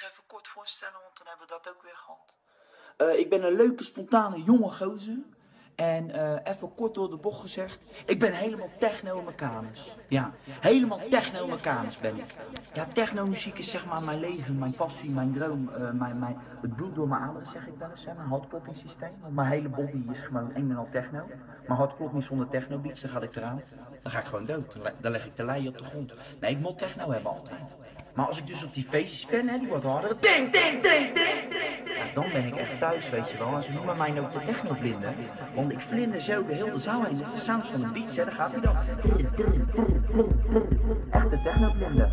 je even kort voorstellen, want dan hebben we dat ook weer gehad. Eh, ik ben een leuke, spontane, jonge gozer. En eh, even kort door de bocht gezegd, ik ben helemaal techno-mechanisch. Ja, helemaal techno-mechanisch ben ik. Ja, techno-muziek is zeg maar mijn leven, mijn passie, mijn droom, eh, mijn, mijn, het bloed door mijn aderen zeg ik wel eens, hè, mijn hartklopping systeem. Mijn hele body is gewoon een en al techno. Mijn hart klopt niet zonder techno-beats, dan ga ik eraan. Dan ga ik gewoon dood, dan leg ik de lei op de grond. Nee, ik moet techno hebben altijd. Maar als ik dus op die feestjes ben, hè, die wordt harder. Ding, ding, ding, ding, ding, dan ben ik echt thuis, weet je wel. En ze noemen mij ook de techno-vlinder. Want ik vlinder zo de hele zaal heen. Dat is de sounds van de beats, hè. Daar gaat hij dan. Echte techno-vlinder.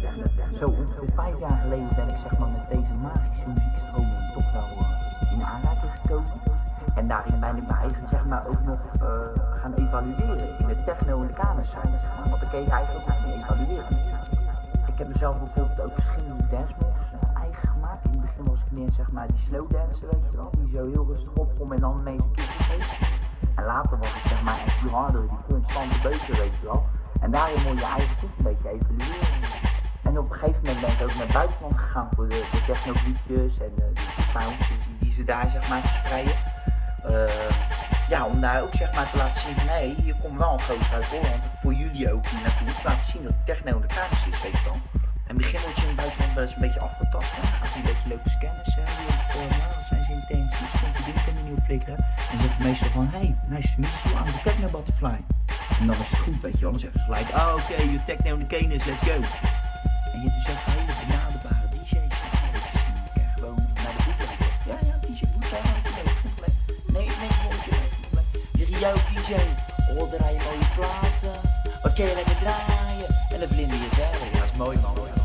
Zo ongeveer vijf jaar geleden ben ik zeg maar met deze magische muziekstroming toch wel eh, in aanraking gekomen. En daarin ben ik mijn eigen zeg maar ook nog eh, gaan evalueren in de techno en de zijn. Want dan kun je eigenlijk ook niet evalueren. Heb mezelf bijvoorbeeld ook verschillende dance moves eh, eigen gemaakt. In het begin was ik meer zeg maar die slow dancer, weet je wel. Die zo heel rustig opkomt en dan ineens een geeft. En later was ik zeg maar echt die harder, die constante beuken, weet je wel. En daarin moet je eigen toch een beetje evalueren. En op een gegeven moment ben ik ook naar buitenland gegaan voor de, de en de, de sounds die, die ze daar zeg maar verspreiden. Eh, ja, om daar ook zeg maar te laten zien hey, hier komt wel een groot uit Holland. Voor jullie ook hier naartoe. Te laten zien dat techno in de kamer is, weet je wel. In het begin word je in buitenland eens een beetje afgetast. Hè? Gaat hij een beetje? Die heeft, eh, nou, wat zijn zijn intenties? Komt die kunnen niet op flikkeren? En zegt meestal van, hey, nice to meet you, I'm the techno butterfly. En dan is het goed, weet je wel. Dan ze gelijk, oh oké, okay, je techno in de kennis, let's go. En je hebt dus echt hele benaderbare DJ's. Je kan gewoon naar de boek Ja, ja, DJ Boet, ja, Nee, nee, gewoon Zeg je, jouw DJ, oh, draai je mooie platen. Kun je lekker draaien? En dan vlinder je verder. Ja, dat is mooi man.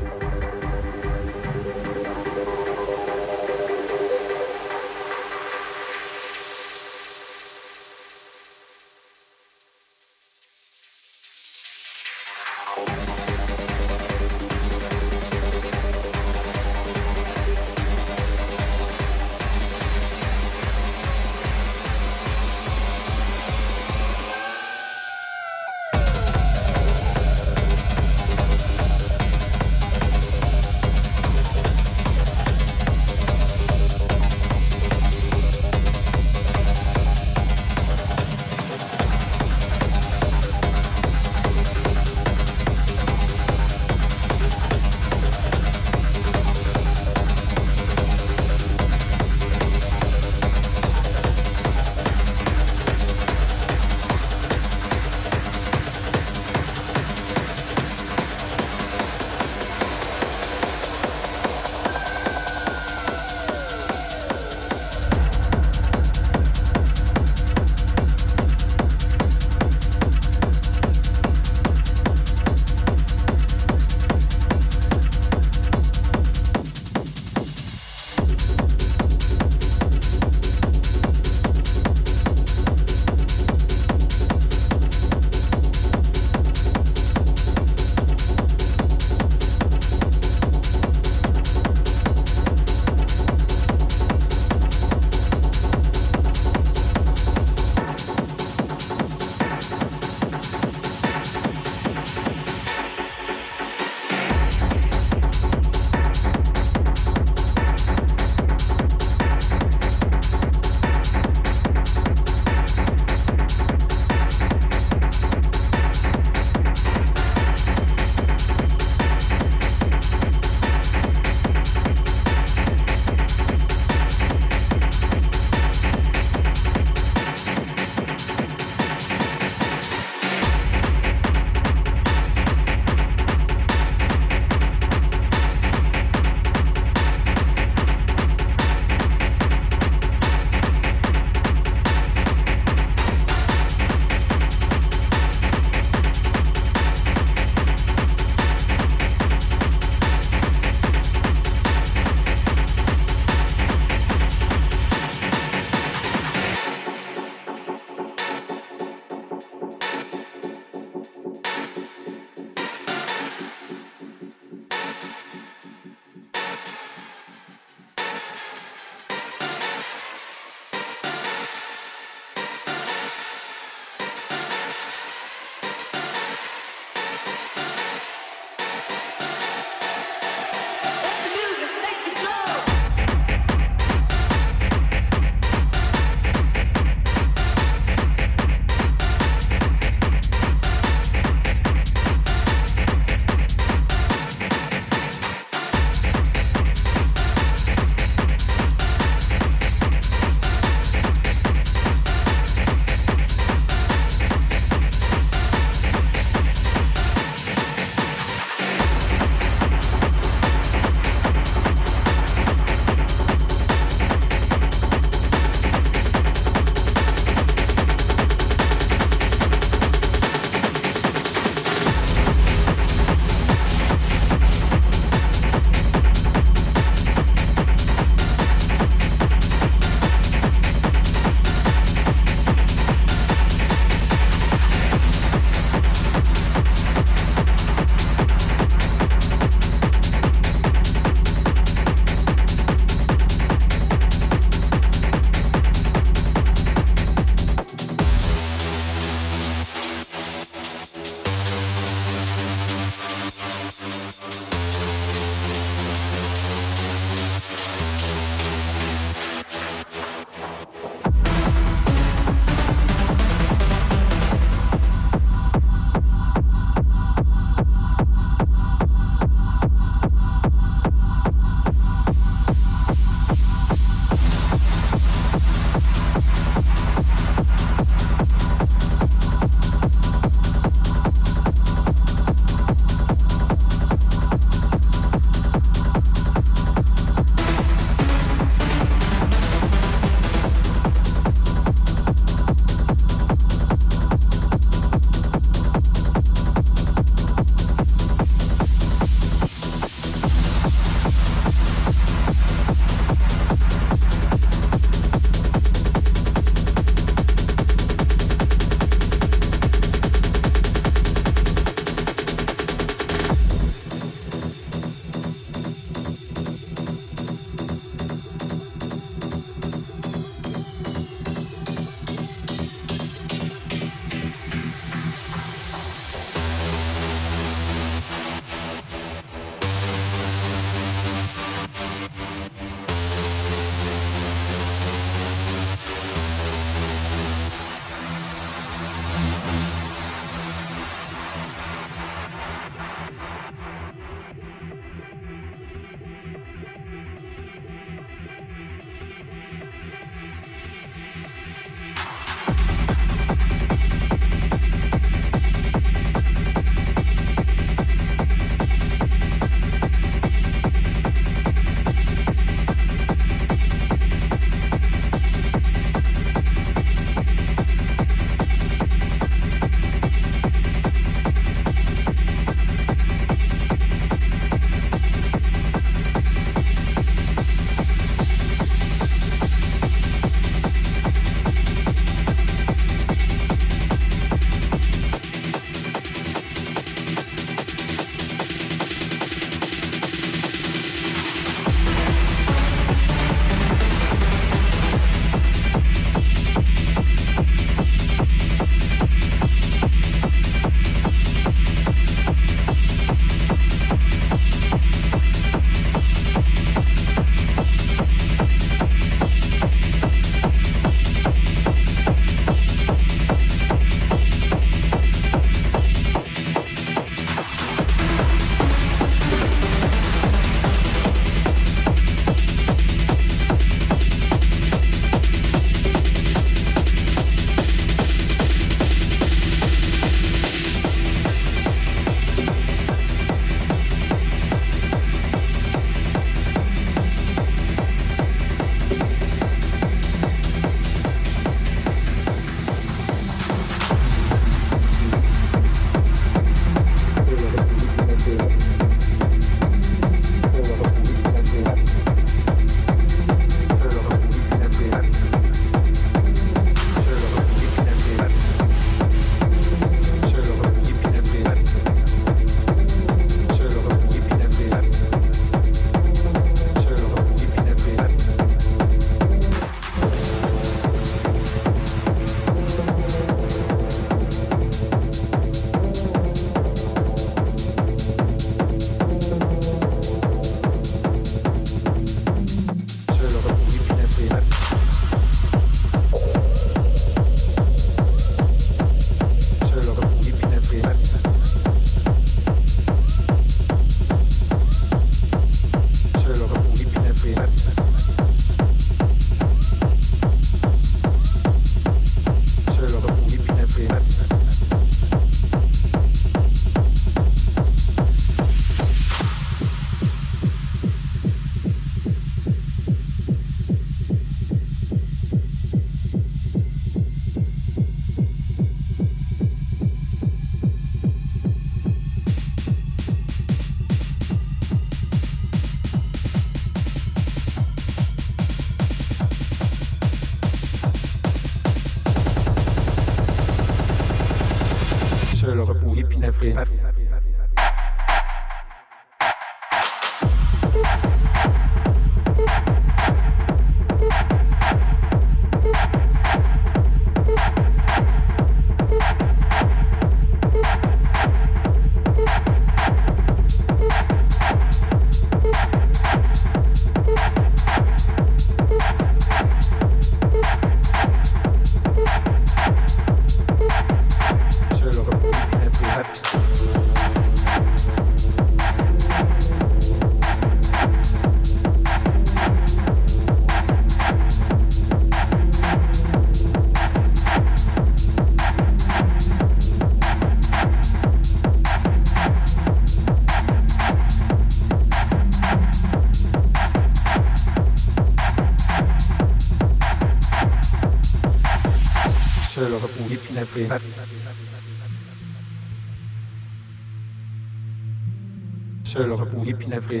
Seul repouillé pinavré.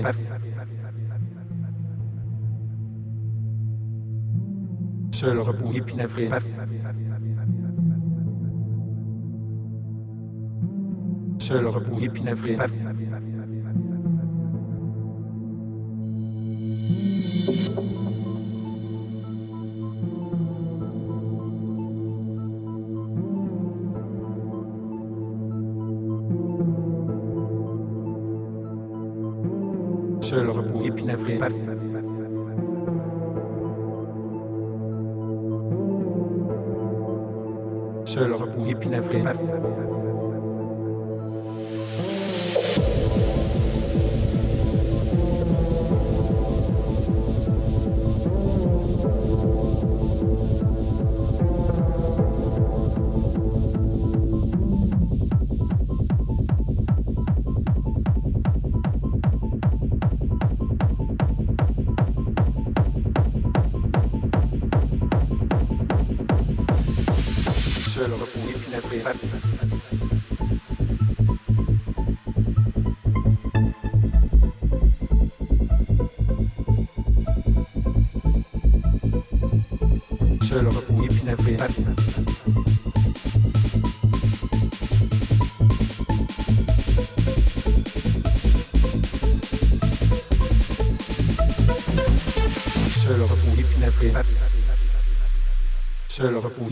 Seul repouillé pinavré. Seul repouillé pinavré. Seul. Seul repouillé, puis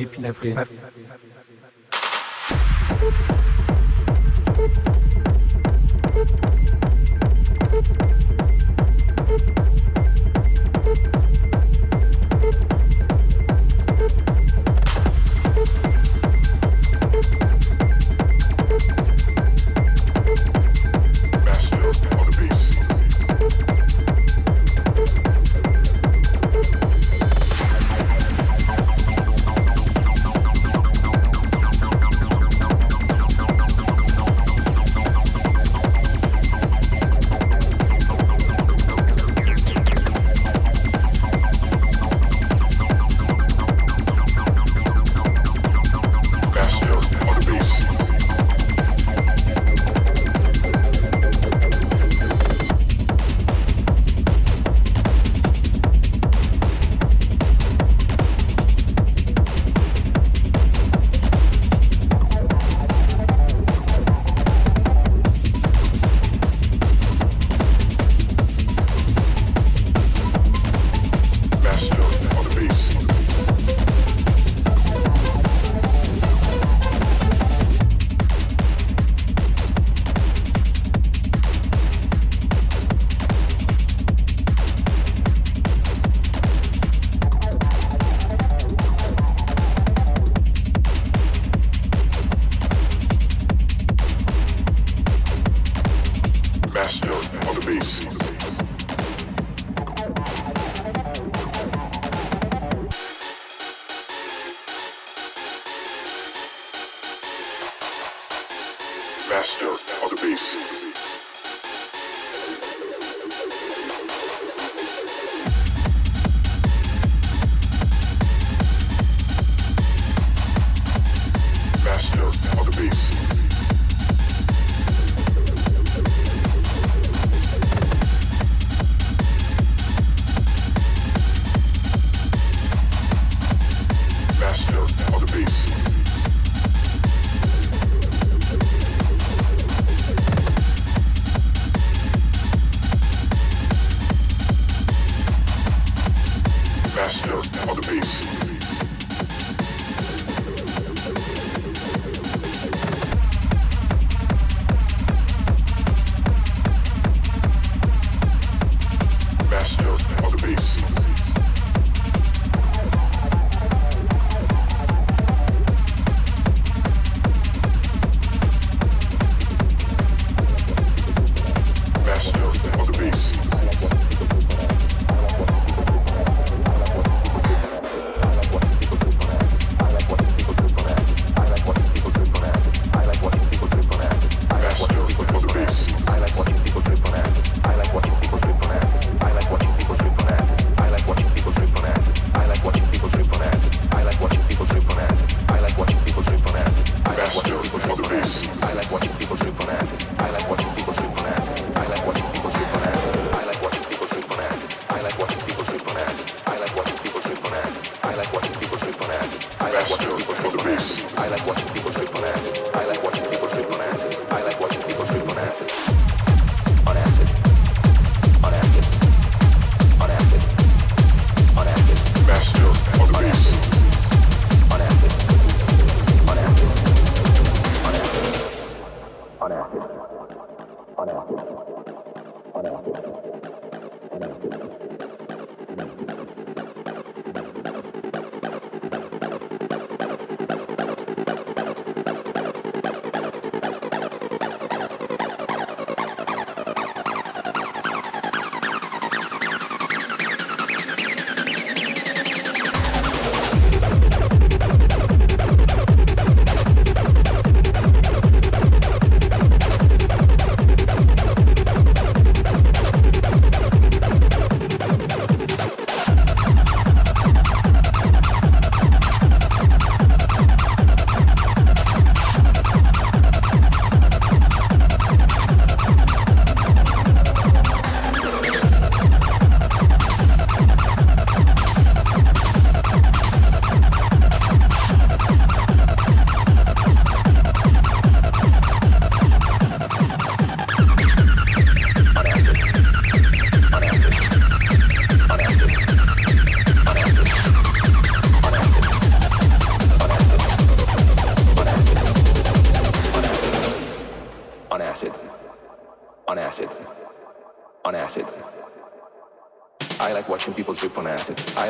et puis la vraie.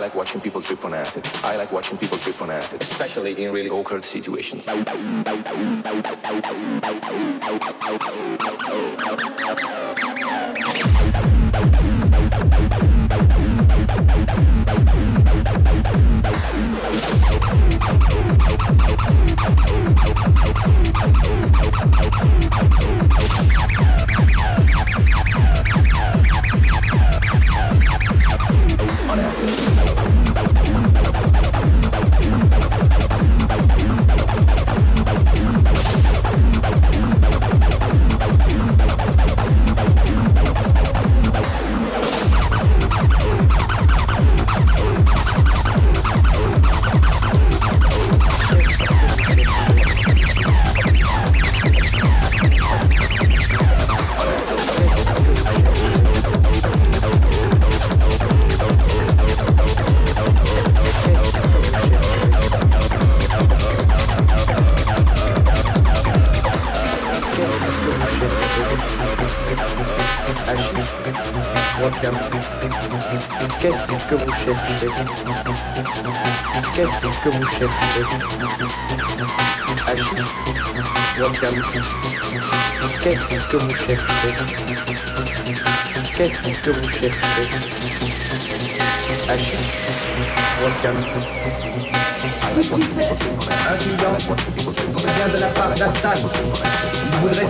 I like watching people trip on acid. I like watching people trip on acid, especially in really awkward situations. Qu'est-ce que vous cherchez? Wapiam. Qu'est-ce que vous cherchez? Qu'est-ce que vous cherchez? Hachi. Vient de la part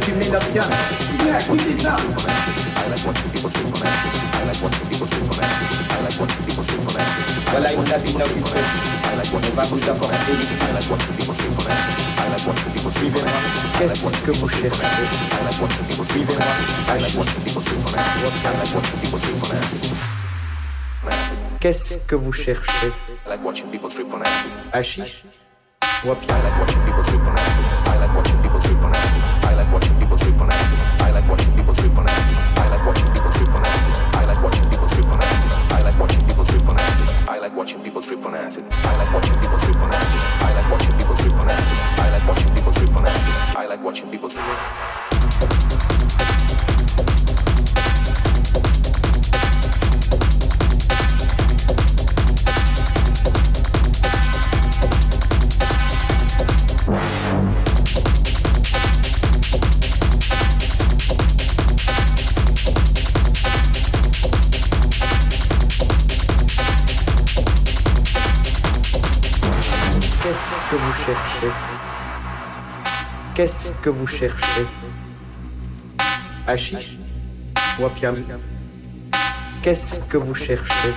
fumer. Qu'est-ce que vous cherchez. Qu'est-ce que vous cherchez? Like watching people trip on acid. Hachiche I like watching people trip on acid. I like watching people trip on acid. I like watching people trip on acid. I like watching people trip on acid. I like watching people trip on acid. I like watching people trip on acid. I like watching people trip on acid. I like watching people trip on acid. I like watching people trip on acid. I like watching people trip on acid. I like watching people trip on acid. I like watching people trip. Qu'est-ce que vous cherchez? Qu'est-ce que vous cherchez? Hachiche? Wapiam. Qu'est-ce que vous cherchez?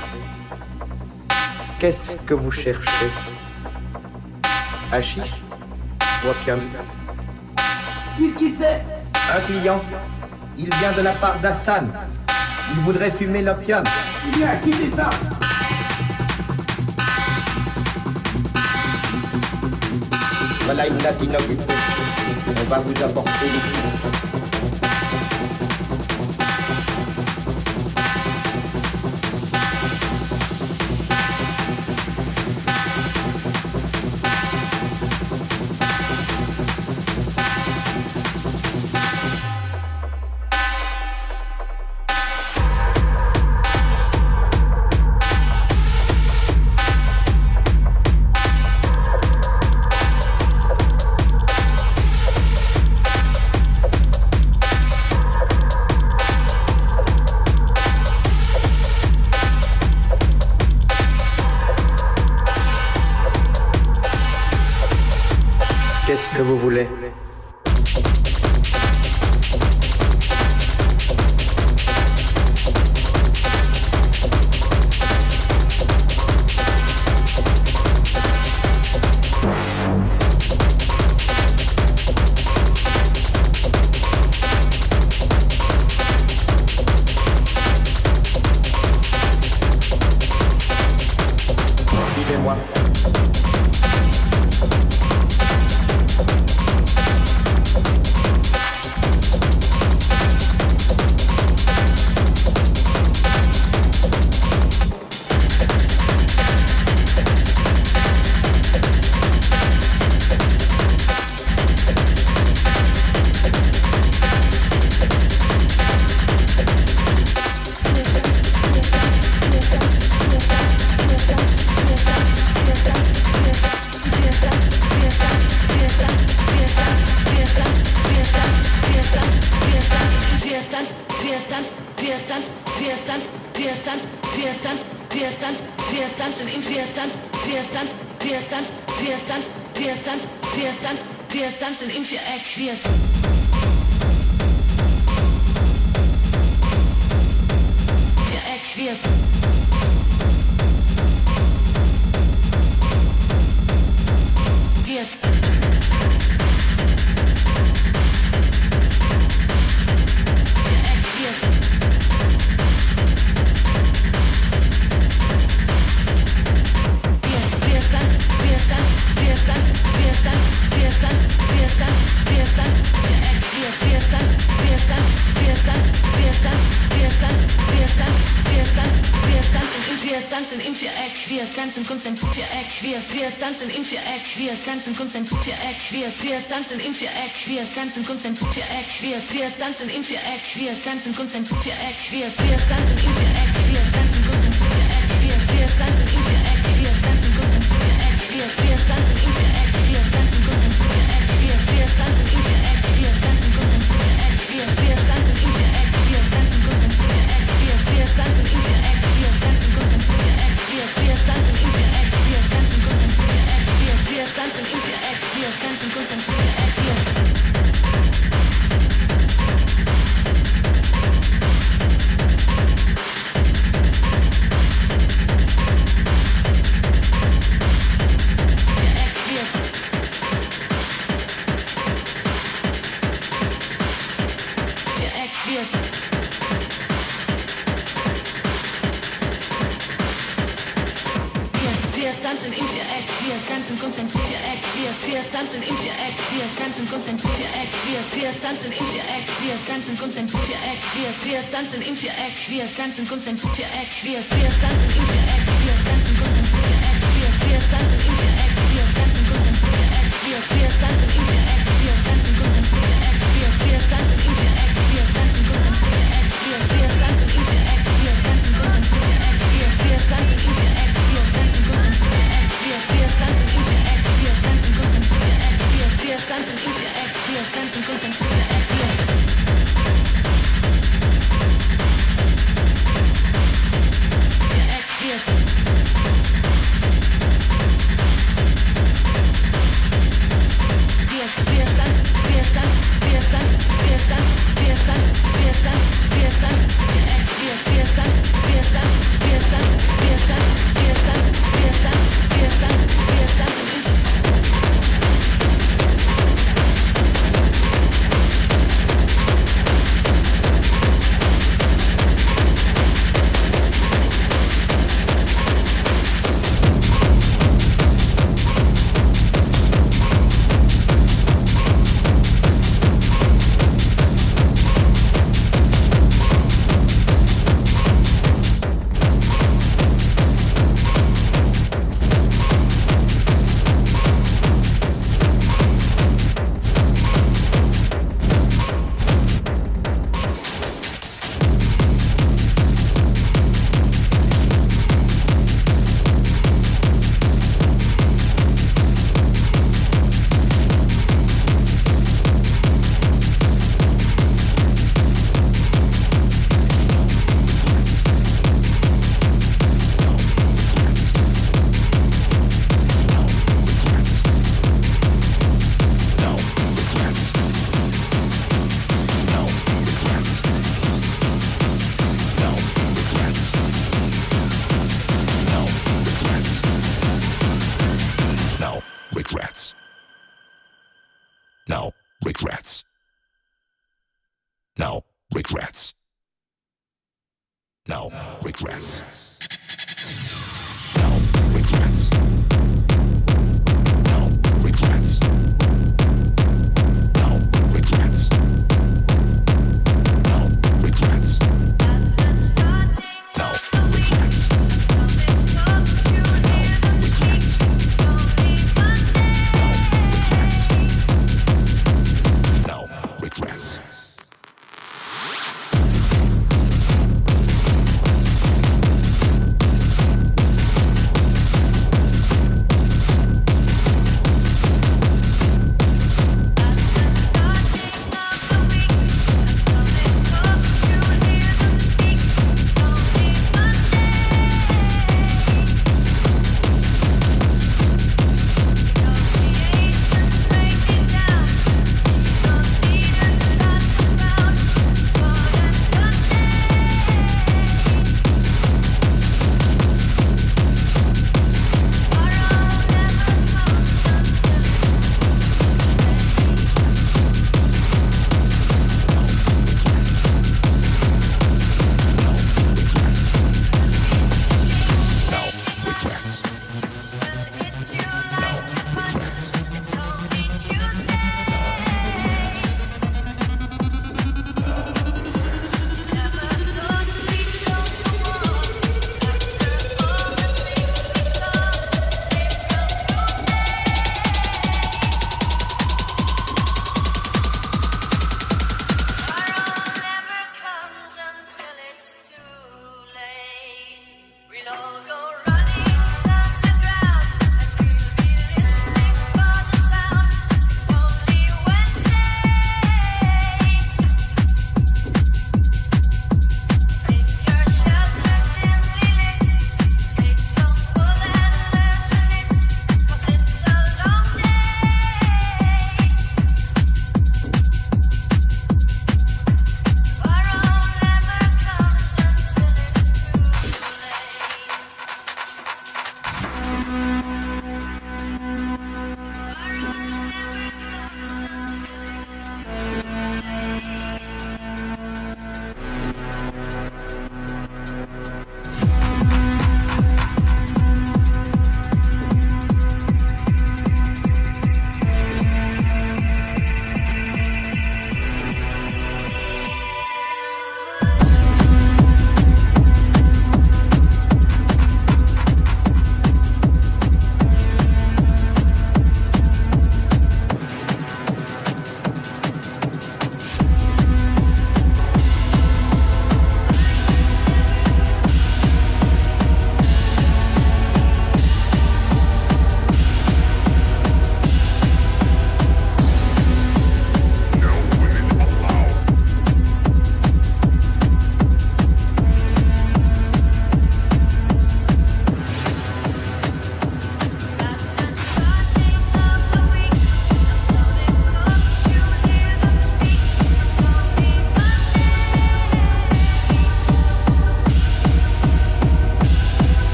Qu'est-ce que vous cherchez? Hachiche? Wapiam. Qu'est-ce qui c'est Un client. Il vient de la part d'Hassan. Il voudrait fumer l'opium. Mais à qui c'est ça Voilà une inoccupée. On va vous apporter. tanzen im Viereck, wir tanzen konzentriert Viereck, wir, wir tanzen im Viereck, wir tanzen konzentriert Viereck, wir, wir tanzen im Viereck, wir tanzen konzentriert Viereck, wir, wir tanzen im Viereck, wir tanzen concentración.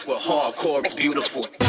Place where hardcore is beautiful.